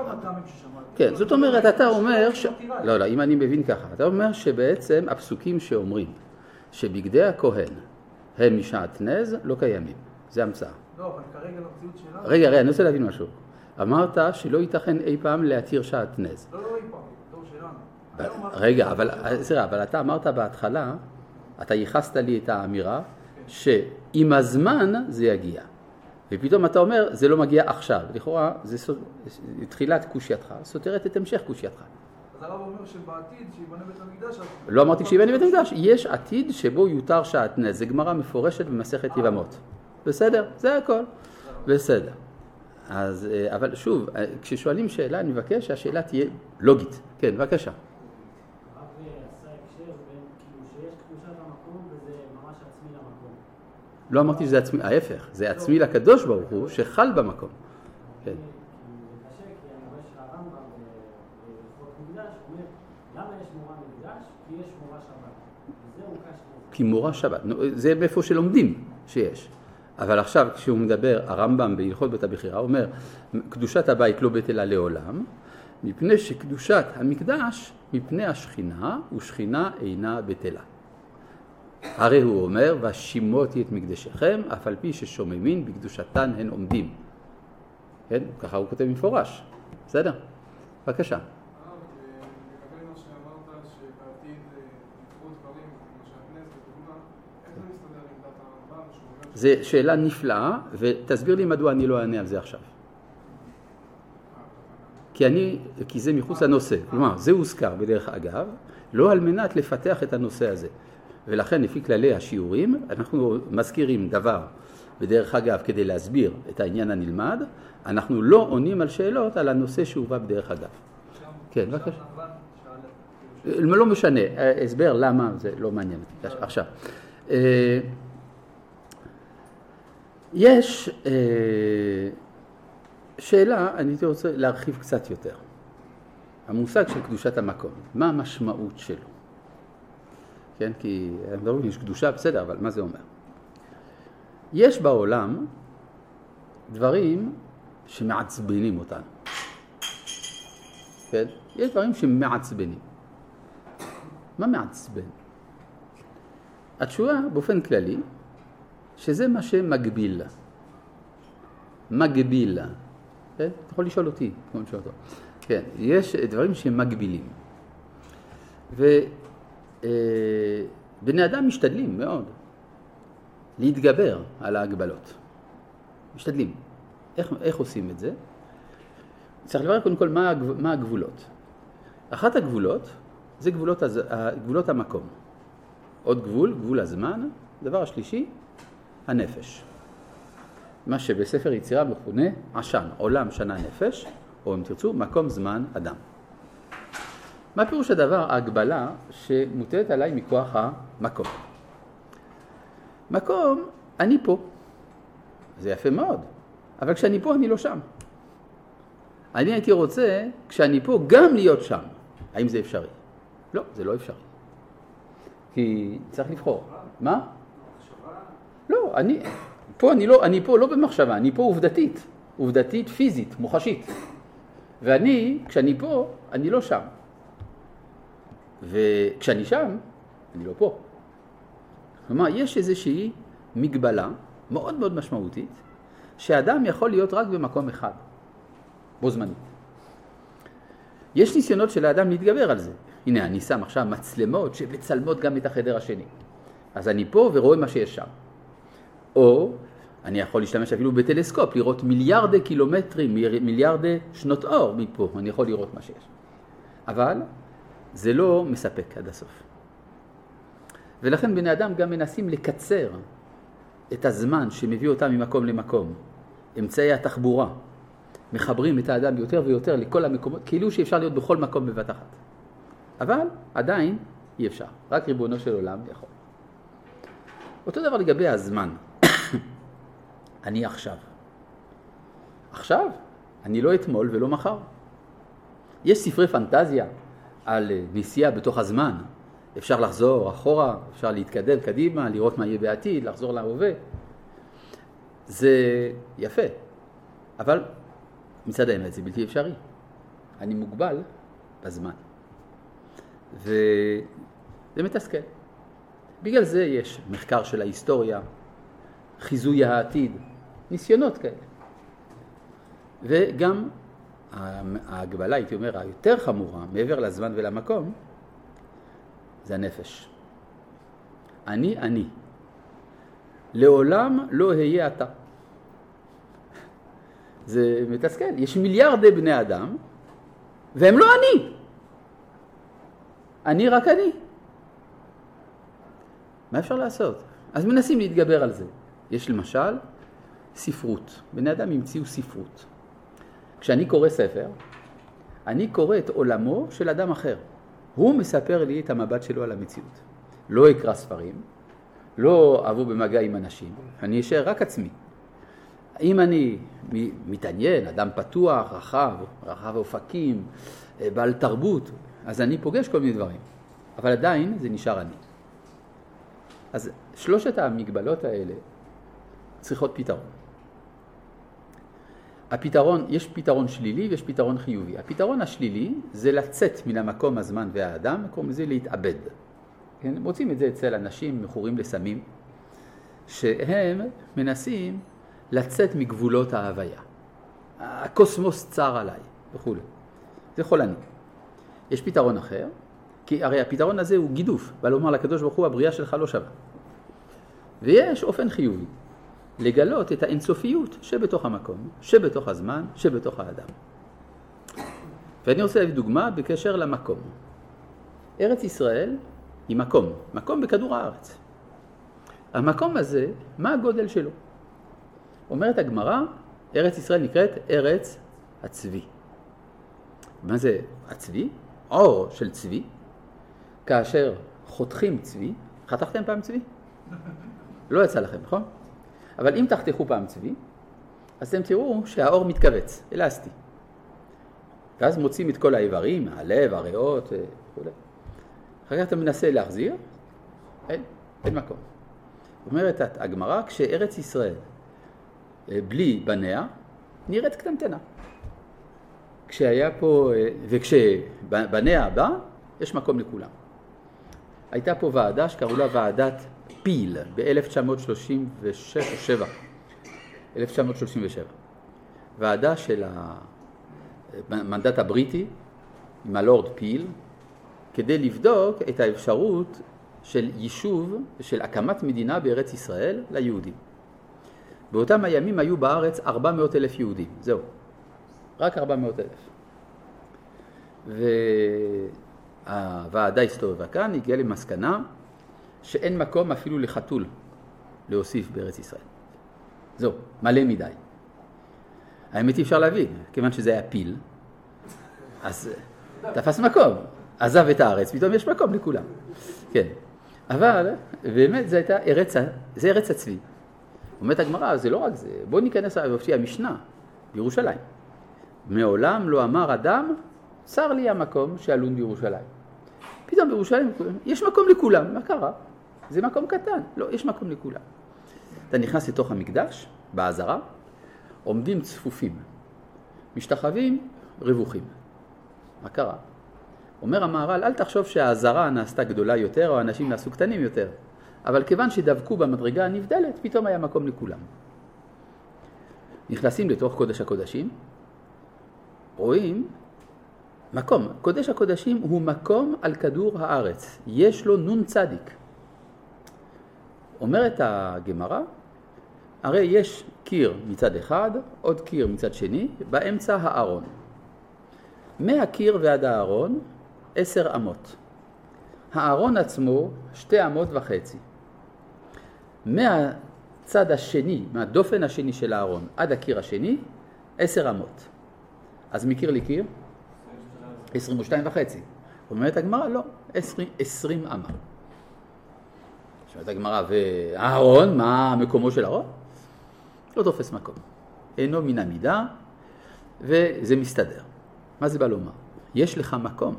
כן, זאת אומרת, אתה אומר ש... לא. לא, אם אני מבין ככה, אתה אומר שבעצם הפסוקים שאומרים שבגדי הכהן הם משעטנז לא קיימים, זה המצאה. לא, אבל כרגע למציאות שלנו... רגע, רגע, אני רוצה להבין משהו. אמרת שלא ייתכן אי פעם להתיר שעטנז. לא, לא אי פעם, דור שלנו. אנחנו- רגע, אבל, סליחה, אבל אתה אמרת בהתחלה, אתה ייחסת לי את האמירה שעם הזמן זה יגיע. ופתאום אתה אומר, זה לא מגיע עכשיו. לכאורה, זה תחילת קושייתך, סותרת את המשך קושייתך. אז הרב אומר שבעתיד, שיבנה בית המקדש... לא אמרתי כשיבנה בית המקדש, יש עתיד שבו יותר שעטנז, זה גמרא מפורשת במסכת יבמות. בסדר? זה הכל. בסדר. אז, אה, אבל שוב, אה, כששואלים שאלה, אני מבקש שהשאלה תהיה לוגית. כן, בבקשה. בין, כאילו. לא אמרתי שזה עצמי, ההפך, זה עצמי לקדוש ברוך הוא שחל במקום. כן. זה קשה, כי אני רואה שהרמב"ם ב- בהלכות מקדש אומר, למה יש מורה שבת. זה מאיפה שלומדים שיש. אבל עכשיו כשהוא מדבר, הרמב"ם בהלכות בית הבחירה אומר, קדושת הבית לא בטלה לעולם, מפני שקדושת המקדש, מפני השכינה, ושכינה אינה בטלה. הרי הוא אומר, והשימותי את מקדשכם, אף על פי ששוממין בקדושתן הן עומדים. כן? ככה הוא כותב במפורש. בסדר? בבקשה. הרב, לגבי מה שאמרת, שבעתיד אה, יקרו דברים, כמו שהכנסת, לדוגמה, איך זה מסתדר עם דת הרמב"ם, שהוא אומר זו שאלה נפלאה, ותסביר לי מדוע אני לא אענה על זה עכשיו. כי אני, כי זה מחוץ לנושא. כלומר, זה הוזכר בדרך אגב, לא על מנת לפתח את הנושא הזה. ולכן לפי כללי השיעורים, אנחנו מזכירים דבר בדרך אגב כדי להסביר את העניין הנלמד, אנחנו לא עונים על שאלות על הנושא שהובא בדרך אגב. כן, בבקשה. לא משנה, הסבר למה זה לא מעניין. עכשיו, אה, יש אה, שאלה, אני הייתי רוצה להרחיב קצת יותר. המושג של קדושת המקום, מה המשמעות שלו? כן, כי הם מדברים, יש קדושה, בסדר, אבל מה זה אומר? יש בעולם דברים שמעצבנים אותנו. כן? יש דברים שמעצבנים. מה מעצבן? התשובה באופן כללי, שזה מה שמגביל. מגביל. כן? אתה יכול לשאול אותי, כמו לשאול אותו. כן, יש דברים שהם מגבילים. ובני אדם משתדלים מאוד להתגבר על ההגבלות. משתדלים. איך, איך עושים את זה? צריך לברר קודם כל מה, מה הגבולות. אחת הגבולות זה גבולות, הז... גבולות המקום. עוד גבול, גבול הזמן. הדבר השלישי, הנפש. מה שבספר יצירה מכונה עשן, עולם שנה נפש, או אם תרצו, מקום זמן אדם. מה פירוש הדבר, ההגבלה שמוטלת עליי מכוח המקום? מקום, אני פה. זה יפה מאוד, אבל כשאני פה אני לא שם. אני הייתי רוצה, כשאני פה, גם להיות שם. האם זה אפשרי? לא, זה לא אפשרי. כי צריך לבחור. מה? לא, אני פה, אני לא, אני פה לא במחשבה, אני פה עובדתית. עובדתית, פיזית, מוחשית. ואני, כשאני פה, אני לא שם. וכשאני שם, אני לא פה. כלומר, יש איזושהי מגבלה מאוד מאוד משמעותית, שאדם יכול להיות רק במקום אחד, בו זמנית. יש ניסיונות של האדם להתגבר על זה. הנה, אני שם עכשיו מצלמות שמצלמות גם את החדר השני. אז אני פה ורואה מה שיש שם. או אני יכול להשתמש אפילו בטלסקופ, לראות מיליארדי קילומטרים, מיליארדי שנות אור מפה, אני יכול לראות מה שיש. אבל זה לא מספק עד הסוף. ולכן בני אדם גם מנסים לקצר את הזמן שמביא אותם ממקום למקום. אמצעי התחבורה מחברים את האדם יותר ויותר לכל המקומות, כאילו שאפשר להיות בכל מקום בבת אחת. אבל עדיין אי אפשר, רק ריבונו של עולם יכול. אותו דבר לגבי הזמן. אני עכשיו. עכשיו? אני לא אתמול ולא מחר. יש ספרי פנטזיה על נסיעה בתוך הזמן. אפשר לחזור אחורה, אפשר להתקדם קדימה, לראות מה יהיה בעתיד, לחזור להווה. זה יפה, אבל מצד האמת זה בלתי אפשרי. אני מוגבל בזמן. וזה מתסכל. בגלל זה יש מחקר של ההיסטוריה, חיזוי העתיד, ניסיונות כאלה. וגם ההגבלה, הייתי אומר, היותר חמורה, מעבר לזמן ולמקום, זה הנפש. אני אני. לעולם לא אהיה אתה. זה מתסכל. יש מיליארדי בני אדם, והם לא אני. אני רק אני. מה אפשר לעשות? אז מנסים להתגבר על זה. יש למשל ספרות. בני אדם המציאו ספרות. כשאני קורא ספר, אני קורא את עולמו של אדם אחר. הוא מספר לי את המבט שלו על המציאות. לא אקרא ספרים, לא אבוא במגע עם אנשים, אני אשאר רק עצמי. אם אני מתעניין, אדם פתוח, רחב, רחב אופקים, בעל תרבות, אז אני פוגש כל מיני דברים. אבל עדיין זה נשאר אני. אז שלושת המגבלות האלה צריכות פתרון. הפתרון, יש פתרון שלילי ויש פתרון חיובי. הפתרון השלילי זה לצאת מן המקום, הזמן והאדם, קוראים לזה להתאבד. כן? מוצאים את זה אצל אנשים מכורים לסמים, שהם מנסים לצאת מגבולות ההוויה. הקוסמוס צר עליי וכו'. זה חולני. יש פתרון אחר, כי הרי הפתרון הזה הוא גידוף, בא לומר לקדוש ברוך הוא הבריאה שלך לא שווה. ויש אופן חיובי, לגלות את האינסופיות שבתוך המקום, שבתוך הזמן, שבתוך האדם. ואני רוצה להביא דוגמה בקשר למקום. ארץ ישראל היא מקום, מקום בכדור הארץ. המקום הזה, מה הגודל שלו? אומרת הגמרא, ארץ ישראל נקראת ארץ הצבי. מה זה הצבי? עור של צבי, כאשר חותכים צבי, חתכתם פעם צבי? לא יצא לכם, נכון? אבל אם תחתכו פעם צבי, אז אתם תראו שהאור מתכווץ, אלסטי. ואז מוצאים את כל האיברים, הלב, הריאות וכו'. אחר כך אתה מנסה להחזיר, אין, אין מקום. אומרת הגמרא, כשארץ ישראל בלי בניה, נראית קטנטנה. כשהיה פה, וכשבניה בא, יש מקום לכולם. הייתה פה ועדה שקראו לה ועדת פיל ב-1936 או 7, 1937. ועדה של המנדט הבריטי עם הלורד פיל כדי לבדוק את האפשרות של יישוב, של הקמת מדינה בארץ ישראל ליהודים. באותם הימים היו בארץ 400 אלף יהודים, זהו, רק 400 אלף. והוועדה הסתובבה כאן, הגיעה למסקנה שאין מקום אפילו לחתול להוסיף בארץ ישראל. זהו, מלא מדי. האמת אי אפשר להבין, כיוון שזה היה פיל, אז תפס מקום, עזב את הארץ, פתאום יש מקום לכולם. כן, אבל באמת זה הייתה ארץ, זה ארץ הצבי. אומרת הגמרא, זה לא רק זה, בואו ניכנס לפי המשנה בירושלים. מעולם לא אמר אדם, צר לי המקום שעלון בירושלים. פתאום בירושלים יש מקום לכולם, מה קרה? זה מקום קטן, לא, יש מקום לכולם. אתה נכנס לתוך המקדש, בעזרה, עומדים צפופים, משתחווים, רווחים. מה קרה? אומר המהר"ל, אל תחשוב שהעזרה נעשתה גדולה יותר או האנשים נעשו קטנים יותר, אבל כיוון שדבקו במדרגה הנבדלת, פתאום היה מקום לכולם. נכנסים לתוך קודש הקודשים, רואים מקום. קודש הקודשים הוא מקום על כדור הארץ, יש לו צדיק. אומרת הגמרא, הרי יש קיר מצד אחד, עוד קיר מצד שני, באמצע הארון. מהקיר ועד הארון עשר אמות. הארון עצמו שתי אמות וחצי. מהצד השני, מהדופן השני של הארון עד הקיר השני, עשר אמות. אז מקיר לקיר? עשרים ושתיים וחצי. אומרת הגמרא, לא, עשרים אמה. שואלת הגמרא, והארון, מה מקומו של הארון? לא תופס מקום. אינו מן המידה, וזה מסתדר. מה זה בא לומר? יש לך מקום,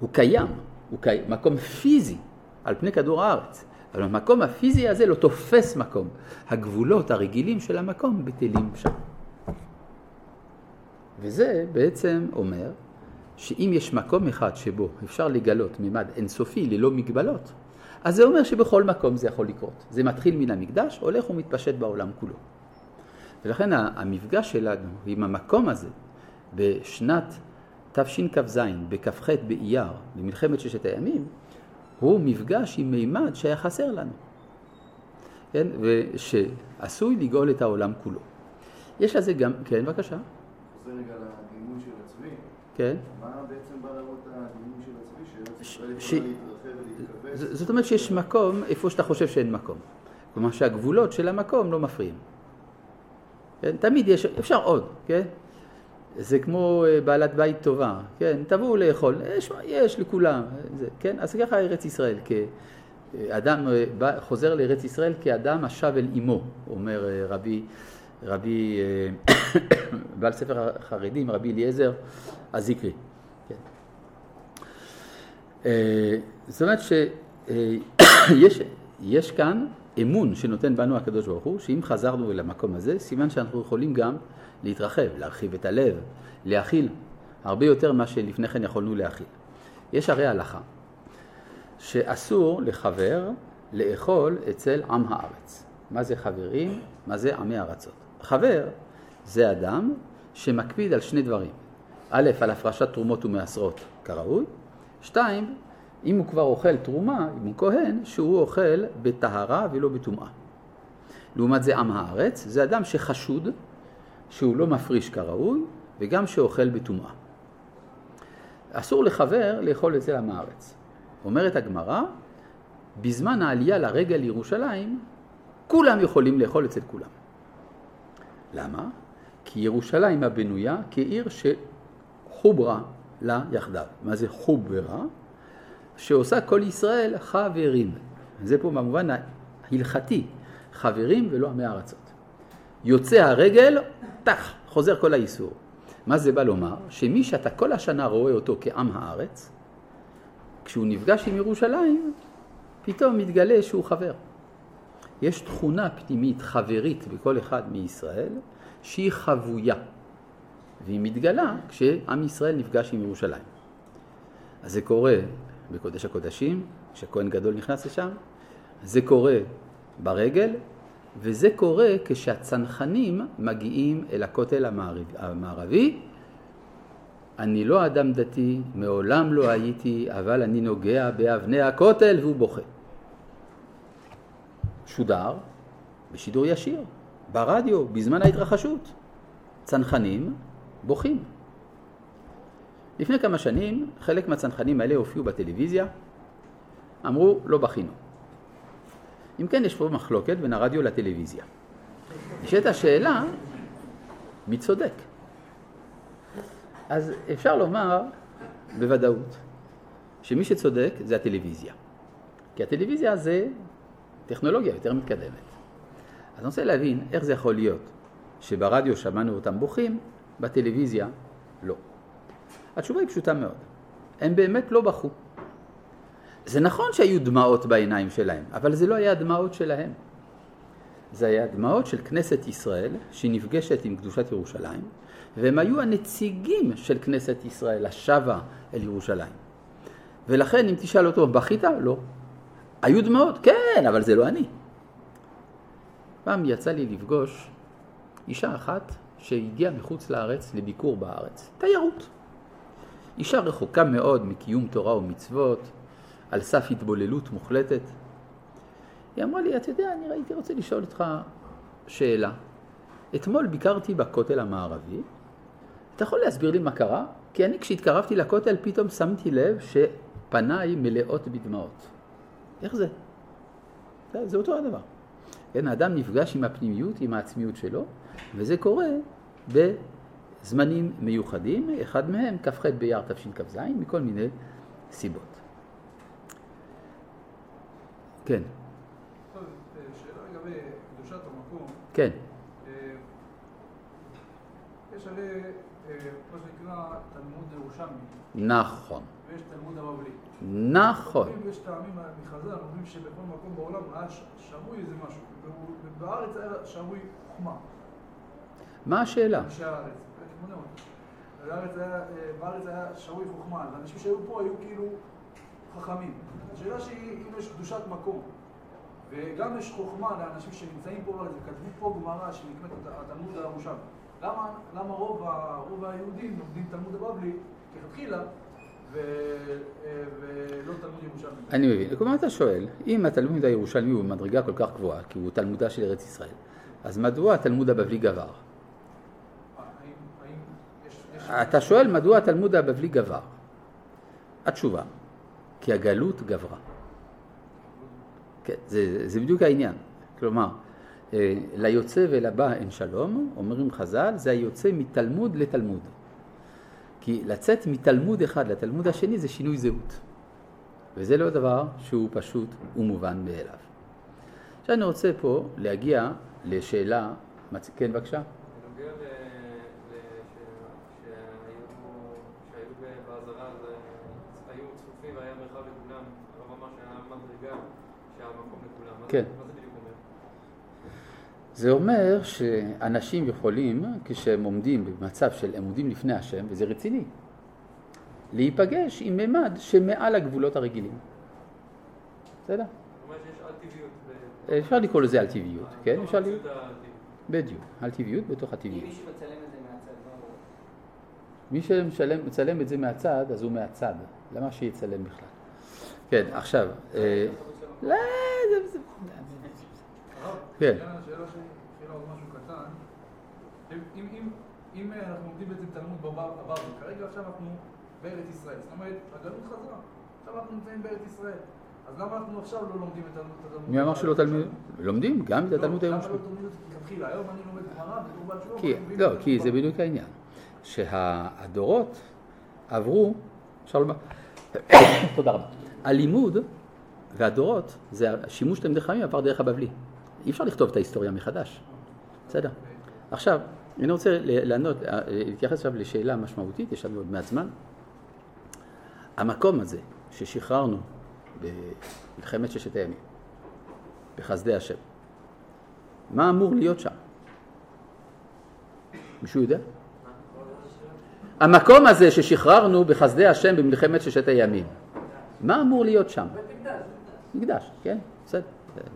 הוא קיים, הוא קיים, מקום פיזי על פני כדור הארץ, אבל המקום הפיזי הזה לא תופס מקום. הגבולות הרגילים של המקום בטלים שם. וזה בעצם אומר שאם יש מקום אחד שבו אפשר לגלות מימד אינסופי ללא מגבלות, אז זה אומר שבכל מקום זה יכול לקרות. זה מתחיל מן המקדש, הולך ומתפשט בעולם כולו. ולכן המפגש שלנו עם המקום הזה בשנת תשכ"ז, בכ"ח באייר, במלחמת ששת הימים, הוא מפגש עם מימד שהיה חסר לנו, כן? ושעשוי לגאול את העולם כולו. יש לזה גם, כן, בבקשה. חוזר רגע לדימוי של הצבי. כן. מה בעצם בא להראות הדימוי של הצבי? שארץ ישראל יכולה זאת אומרת שיש מקום איפה שאתה חושב שאין מקום. כלומר שהגבולות של המקום לא מפריעים. כן? תמיד יש, אפשר עוד, כן? זה כמו אה, בעלת בית טובה, כן? תבואו לאכול, יש, יש לכולם, זה, כן? אז ככה ארץ ישראל, כאדם אה, חוזר לארץ ישראל כאדם השב אל אמו, אומר אה, רבי, רבי, אה, בעל ספר החרדים, רבי אליעזר הזיקרי. כן? זאת אומרת שיש יש כאן אמון שנותן בנו הקדוש ברוך הוא, שאם חזרנו אל המקום הזה, סימן שאנחנו יכולים גם להתרחב, להרחיב את הלב, להכיל הרבה יותר ממה שלפני כן יכולנו להכיל. יש הרי הלכה שאסור לחבר לאכול אצל עם הארץ. מה זה חברים? מה זה עמי ארצות? חבר זה אדם שמקפיד על שני דברים. א', על הפרשת תרומות ומעשרות כראוי, שתיים, אם הוא כבר אוכל תרומה, אם הוא כהן, שהוא אוכל בטהרה ולא בטומאה. לעומת זה עם הארץ, זה אדם שחשוד שהוא לא מפריש כראוי וגם שאוכל בטומאה. אסור לחבר לאכול אצל עם הארץ. אומרת הגמרא, בזמן העלייה לרגל לירושלים, כולם יכולים לאכול אצל כולם. למה? כי ירושלים הבנויה כעיר שחוברה לה יחדיו. מה זה חוברה? שעושה כל ישראל חברים. זה פה במובן ההלכתי, חברים ולא עמי ארצות. יוצא הרגל, טח, חוזר כל האיסור. מה זה בא לומר? שמי שאתה כל השנה רואה אותו כעם הארץ, כשהוא נפגש עם ירושלים, פתאום מתגלה שהוא חבר. יש תכונה פנימית חברית בכל אחד מישראל שהיא חבויה, והיא מתגלה כשעם ישראל נפגש עם ירושלים. אז זה קורה בקודש הקודשים, כשכהן גדול נכנס לשם, זה קורה ברגל, וזה קורה כשהצנחנים מגיעים אל הכותל המערבי. אני לא אדם דתי, מעולם לא הייתי, אבל אני נוגע באבני הכותל והוא בוכה. שודר בשידור ישיר, ברדיו, בזמן ההתרחשות. צנחנים בוכים. לפני כמה שנים חלק מהצנחנים האלה הופיעו בטלוויזיה, אמרו לא בכינו. אם כן יש פה מחלוקת בין הרדיו לטלוויזיה. נשאלת השאלה מי צודק. אז אפשר לומר בוודאות שמי שצודק זה הטלוויזיה. כי הטלוויזיה זה טכנולוגיה יותר מתקדמת. אז אני רוצה להבין איך זה יכול להיות שברדיו שמענו אותם בוכים, בטלוויזיה לא. התשובה היא פשוטה מאוד. הם באמת לא בכו. זה נכון שהיו דמעות בעיניים שלהם, אבל זה לא היה הדמעות שלהם. זה היה דמעות של כנסת ישראל שנפגשת עם קדושת ירושלים, והם היו הנציגים של כנסת ישראל השבה אל ירושלים. ולכן אם תשאל אותו, בכית? לא. היו דמעות? כן, אבל זה לא אני. פעם יצא לי לפגוש אישה אחת שהגיעה מחוץ לארץ לביקור בארץ, תיירות. אישה רחוקה מאוד מקיום תורה ומצוות, על סף התבוללות מוחלטת. היא אמרה לי, אתה יודע, אני הייתי רוצה לשאול אותך שאלה. אתמול ביקרתי בכותל המערבי, אתה יכול להסביר לי מה קרה? כי אני כשהתקרבתי לכותל פתאום שמתי לב שפניי מלאות בדמעות. איך זה? זה, זה אותו הדבר. כן, האדם נפגש עם הפנימיות, עם העצמיות שלו, וזה קורה בזמנים מיוחדים, אחד מהם כ"ח באייר תשכ"ז, מכל מיני סיבות. כן. טוב, אה, שאלה לגבי קדושת המקום. כן. אה, יש הרי אה, מה שנקרא תלמוד ירושלמי, נכון. ויש תלמוד הבבלי. נכון. יש טעמים מחז"ל, אומרים שבכל מקום בעולם היה שבוי איזה משהו, ובארץ היה שבוי חוכמה, מה השאלה? אנשי הארץ, כמוני אותי. בארץ היה, אה, היה שבוי חוכמה, אז אנשים שהיו פה היו כאילו חכמים. השאלה שהיא, אם יש קדושת מקום, וגם יש חוכמה לאנשים שנמצאים פה בארץ, וכתבו פה גמרא שנקראת הת- התלמוד הירושלמי. למה, למה רוב, רוב היהודים לומדים תלמוד הבבלי כתחילה, ו- אה, ולא תלמוד ירושלמי? אני מבין. כלומר, אתה שואל, אם התלמוד הירושלמי הוא במדרגה כל כך גבוהה, כי הוא תלמודה של ארץ ישראל, אז מדוע התלמוד הבבלי גבר? האם, האם יש... יש... אתה שואל מדוע התלמוד הבבלי גבר. התשובה, כי הגלות גברה. כן, זה, זה בדיוק העניין. כלומר, אה, ליוצא ולבא אין שלום, אומרים חז"ל, זה היוצא מתלמוד לתלמוד. כי לצאת מתלמוד אחד לתלמוד השני זה שינוי זהות. וזה לא דבר שהוא פשוט ומובן מאליו. עכשיו אני רוצה פה להגיע לשאלה, כן בבקשה. בנוגע ל... ל- ש- שהיו- שהיו ב- בעזרה, אז אה, היו צפופים והיה מרחב לכולם, לא ממש היה מדרגה שהיה מקום לכולם. מה זה- כן. זה אומר? שאנשים יכולים, כשהם עומדים במצב של הם עומדים לפני השם, וזה רציני, להיפגש עם ממד שמעל הגבולות הרגילים. בסדר? אפשר לקרוא לזה על טבעיות, כן? אפשר לקרוא... הטבעית. בדיוק, על טבעיות בתוך אם הטבעיות. מישהו מצלם את זה מהצד, מה הוא... מי שמצלם את זה מהצד, אז הוא מהצד. למה שיצלם בכלל? כן, עכשיו... לא, זה... כן. אם, אם, אם, אם אה, אנחנו לומדים בעצם תלמוד בבבלי, כרגע עכשיו אנחנו בארץ ישראל, זאת אומרת, הגלות חזרה, עכשיו אנחנו נמצאים בארץ ישראל. אז למה אנחנו עכשיו לא לומדים את התלמוד? התלמוד מי אמר שלא תלמיד? לומדים גם את התלמוד לא, הירושלמי. למה לא תלמוד את זה? היום אני לומד גמרא אנחנו מבינים לא, כי זה. בדיוק העניין. שהדורות עברו, אפשר לומר, תודה רבה. הלימוד והדורות, זה השימוש תלמידי חכמים עבר דרך הבבלי. אי אפשר לכתוב את ההיסטוריה מחדש. בסדר. עכשיו, אני רוצה לענות, להתייחס עכשיו לשאלה משמעותית, יש לנו עוד מעט זמן. המקום הזה ששחררנו במלחמת ששת הימים, בחסדי השם, מה אמור להיות שם? מישהו יודע? המקום הזה ששחררנו בחסדי השם במלחמת ששת הימים, מה אמור להיות שם? מקדש, כן, בסדר.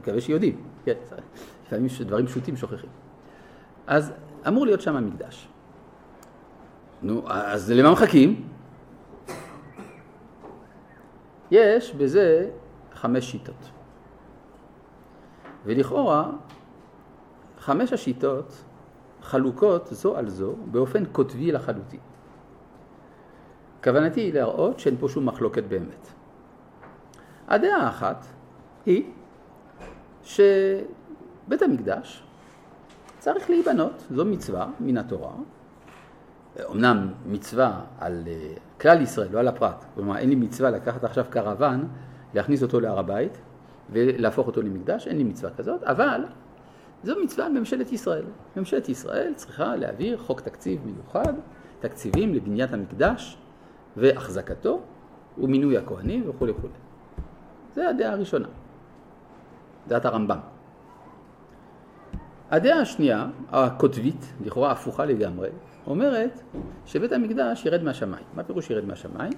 מקווה שיודעים, כן, לפעמים דברים פשוטים שוכחים. אז אמור להיות שם המקדש. נו, אז למה מחכים? יש בזה חמש שיטות. ולכאורה, חמש השיטות חלוקות זו על זו באופן קוטבי לחלוטין. כוונתי היא להראות שאין פה שום מחלוקת באמת. הדעה האחת היא שבית המקדש צריך להיבנות, זו מצווה מן התורה. אמנם מצווה על אה, כלל ישראל, לא על הפרט. כלומר, אין לי מצווה לקחת עכשיו קרוון, להכניס אותו להר הבית ולהפוך אותו למקדש, אין לי מצווה כזאת, אבל זו מצווה על ממשלת ישראל. ממשלת ישראל צריכה להעביר חוק תקציב מיוחד, תקציבים לבניית המקדש והחזקתו ומינוי הכהנים וכו' וכו'. זה הדעה הראשונה, דעת הרמב"ם. הדעה השנייה, הקוטבית, לכאורה הפוכה לגמרי, אומרת שבית המקדש ירד מהשמיים. מה פירוש ירד מהשמיים?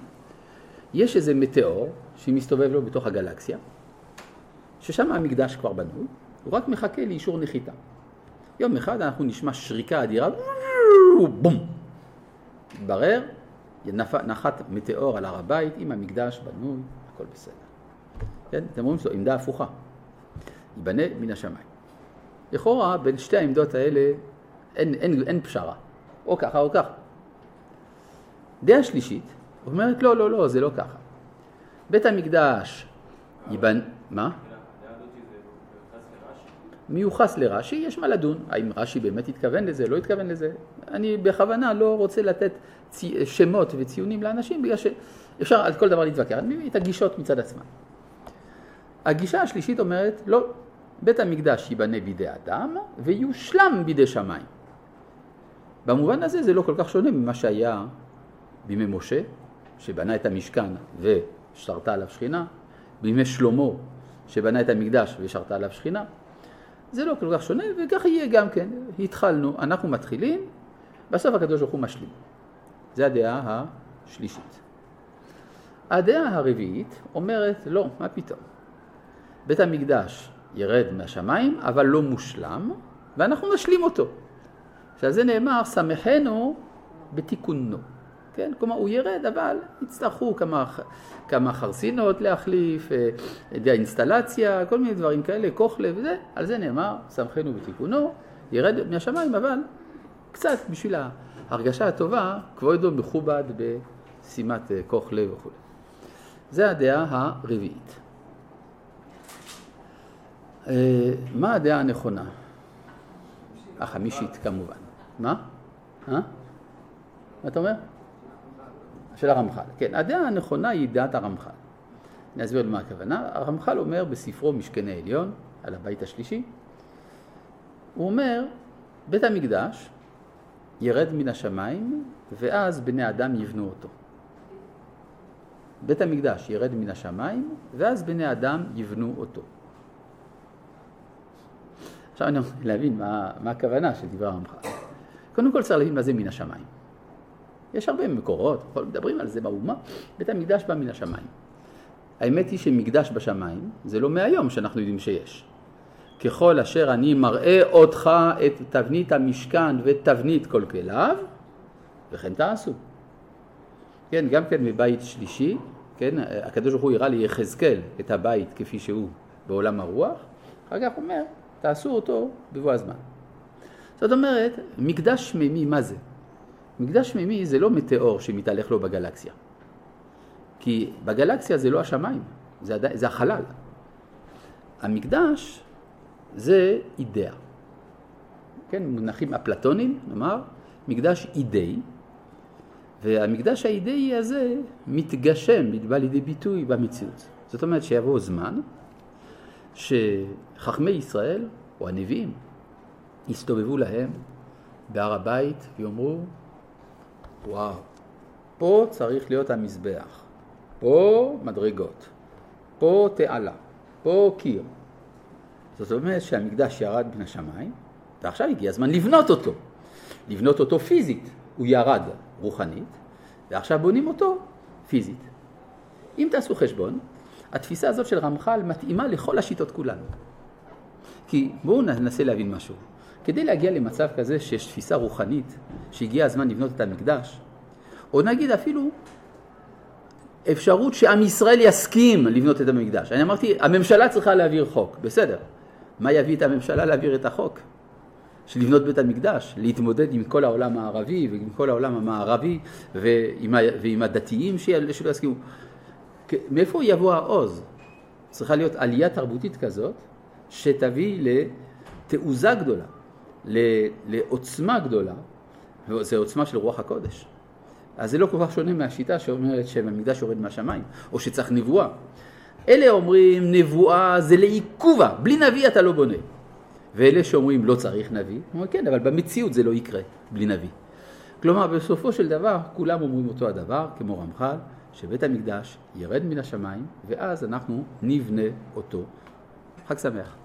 יש איזה מטאור שמסתובב לו בתוך הגלקסיה, ששם המקדש כבר בנוי, הוא רק מחכה לאישור נחיתה. יום אחד אנחנו נשמע שריקה אדירה, בום! נפ- נחת מטאור על הר הבית עם המקדש בנוי, הכל בסדר. כן? אתם רואים שזו עמדה הפוכה. ייבנה מן השמיים. לכאורה, בין שתי העמדות האלה אין, אין, אין פשרה. או ככה או ככה. דעה שלישית אומרת, לא, לא, לא, זה לא ככה. בית המקדש ייבנ... מה? מיוחס לרש"י, יש מה לדון, האם רש"י באמת התכוון לזה, לא התכוון לזה. אני בכוונה לא רוצה לתת צי... שמות וציונים לאנשים, בגלל שאפשר על כל דבר להתווכח, אני מביא את הגישות מצד עצמם. הגישה השלישית אומרת, לא, בית המקדש ייבנה בידי אדם ויושלם בידי שמיים. במובן הזה זה לא כל כך שונה ממה שהיה בימי משה, שבנה את המשכן ושרתה עליו שכינה, בימי שלמה, שבנה את המקדש ושרתה עליו שכינה. זה לא כל כך שונה, וכך יהיה גם כן. התחלנו, אנחנו מתחילים, בסוף הקדוש ברוך הוא משלים. זה הדעה השלישית. הדעה הרביעית אומרת, לא, מה פתאום. בית המקדש ירד מהשמיים, אבל לא מושלם, ואנחנו נשלים אותו. שעל זה נאמר, שמחנו בתיקונו. כן? כלומר, הוא ירד, אבל יצטרכו כמה, כמה חרסינות להחליף, אה, אינסטלציה, כל מיני דברים כאלה, כוכלה וזה, על זה נאמר, שמחנו בתיקונו, ירד מהשמיים, אבל קצת בשביל ההרגשה הטובה, כבודו מכובד בשימת אה, כוכלה וכו'. זה הדעה הרביעית. אה, מה הדעה הנכונה? החמישית כמובן. מה? אה? מה אתה אומר? של הרמח"ל. כן, הדעה הנכונה היא דעת הרמח"ל. אני אסביר למה הכוונה. הרמח"ל אומר בספרו משכני עליון, על הבית השלישי, הוא אומר, בית המקדש ירד מן השמיים ואז בני אדם יבנו אותו. בית המקדש ירד מן השמיים ואז בני אדם יבנו אותו. עכשיו אני רוצה להבין מה, מה הכוונה של דברי הרמח"ל. קודם כל צריך להבין מה זה מן השמיים. יש הרבה מקורות, מדברים על זה באומה, בית המקדש בא מן השמיים. האמת היא שמקדש בשמיים זה לא מהיום שאנחנו יודעים שיש. ככל אשר אני מראה אותך את תבנית המשכן ואת תבנית כל כליו, וכן תעשו. כן, גם כן מבית שלישי, כן, הקדוש ברוך הוא הראה ליחזקאל את הבית כפי שהוא בעולם הרוח, אחר כך אומר, תעשו אותו בבוא הזמן. זאת אומרת, מקדש שמימי, מה זה? מקדש שמימי זה לא מטאור שמתהלך לו בגלקסיה. כי בגלקסיה זה לא השמיים, זה, עדי, זה החלל. המקדש זה אידאה. כן, מונחים אפלטונים, נאמר, מקדש אידאי, והמקדש האידאי הזה מתגשם, בא לידי ביטוי במציאות. זאת אומרת שיבוא זמן שחכמי ישראל, או הנביאים, יסתובבו להם בהר הבית ויאמרו, וואו, פה צריך להיות המזבח, פה מדרגות, פה תעלה, פה קיר. זאת אומרת שהמקדש ירד מן השמיים, ועכשיו הגיע הזמן לבנות אותו. לבנות אותו פיזית, הוא ירד רוחנית, ועכשיו בונים אותו פיזית. אם תעשו חשבון, התפיסה הזאת של רמח"ל מתאימה לכל השיטות כולן. כי בואו ננסה להבין משהו. כדי להגיע למצב כזה שיש תפיסה רוחנית, שהגיע הזמן לבנות את המקדש, או נגיד אפילו אפשרות שעם ישראל יסכים לבנות את המקדש. אני אמרתי, הממשלה צריכה להעביר חוק, בסדר. מה יביא את הממשלה להעביר את החוק? של לבנות בית המקדש, להתמודד עם כל העולם הערבי ועם כל העולם המערבי ועם, ועם הדתיים שלא יסכימו. מאיפה יבוא העוז? צריכה להיות עלייה תרבותית כזאת שתביא לתעוזה גדולה, לעוצמה גדולה, וזו עוצמה של רוח הקודש. אז זה לא כל כך שונה מהשיטה שאומרת שהמקדש יורד מהשמיים, או שצריך נבואה. אלה אומרים נבואה זה לעיכובה, בלי נביא אתה לא בונה. ואלה שאומרים לא צריך נביא, אומרים כן, אבל במציאות זה לא יקרה בלי נביא. כלומר, בסופו של דבר, כולם אומרים אותו הדבר, כמו רמח"ל, שבית המקדש ירד מן השמיים, ואז אנחנו נבנה אותו. חג שמח.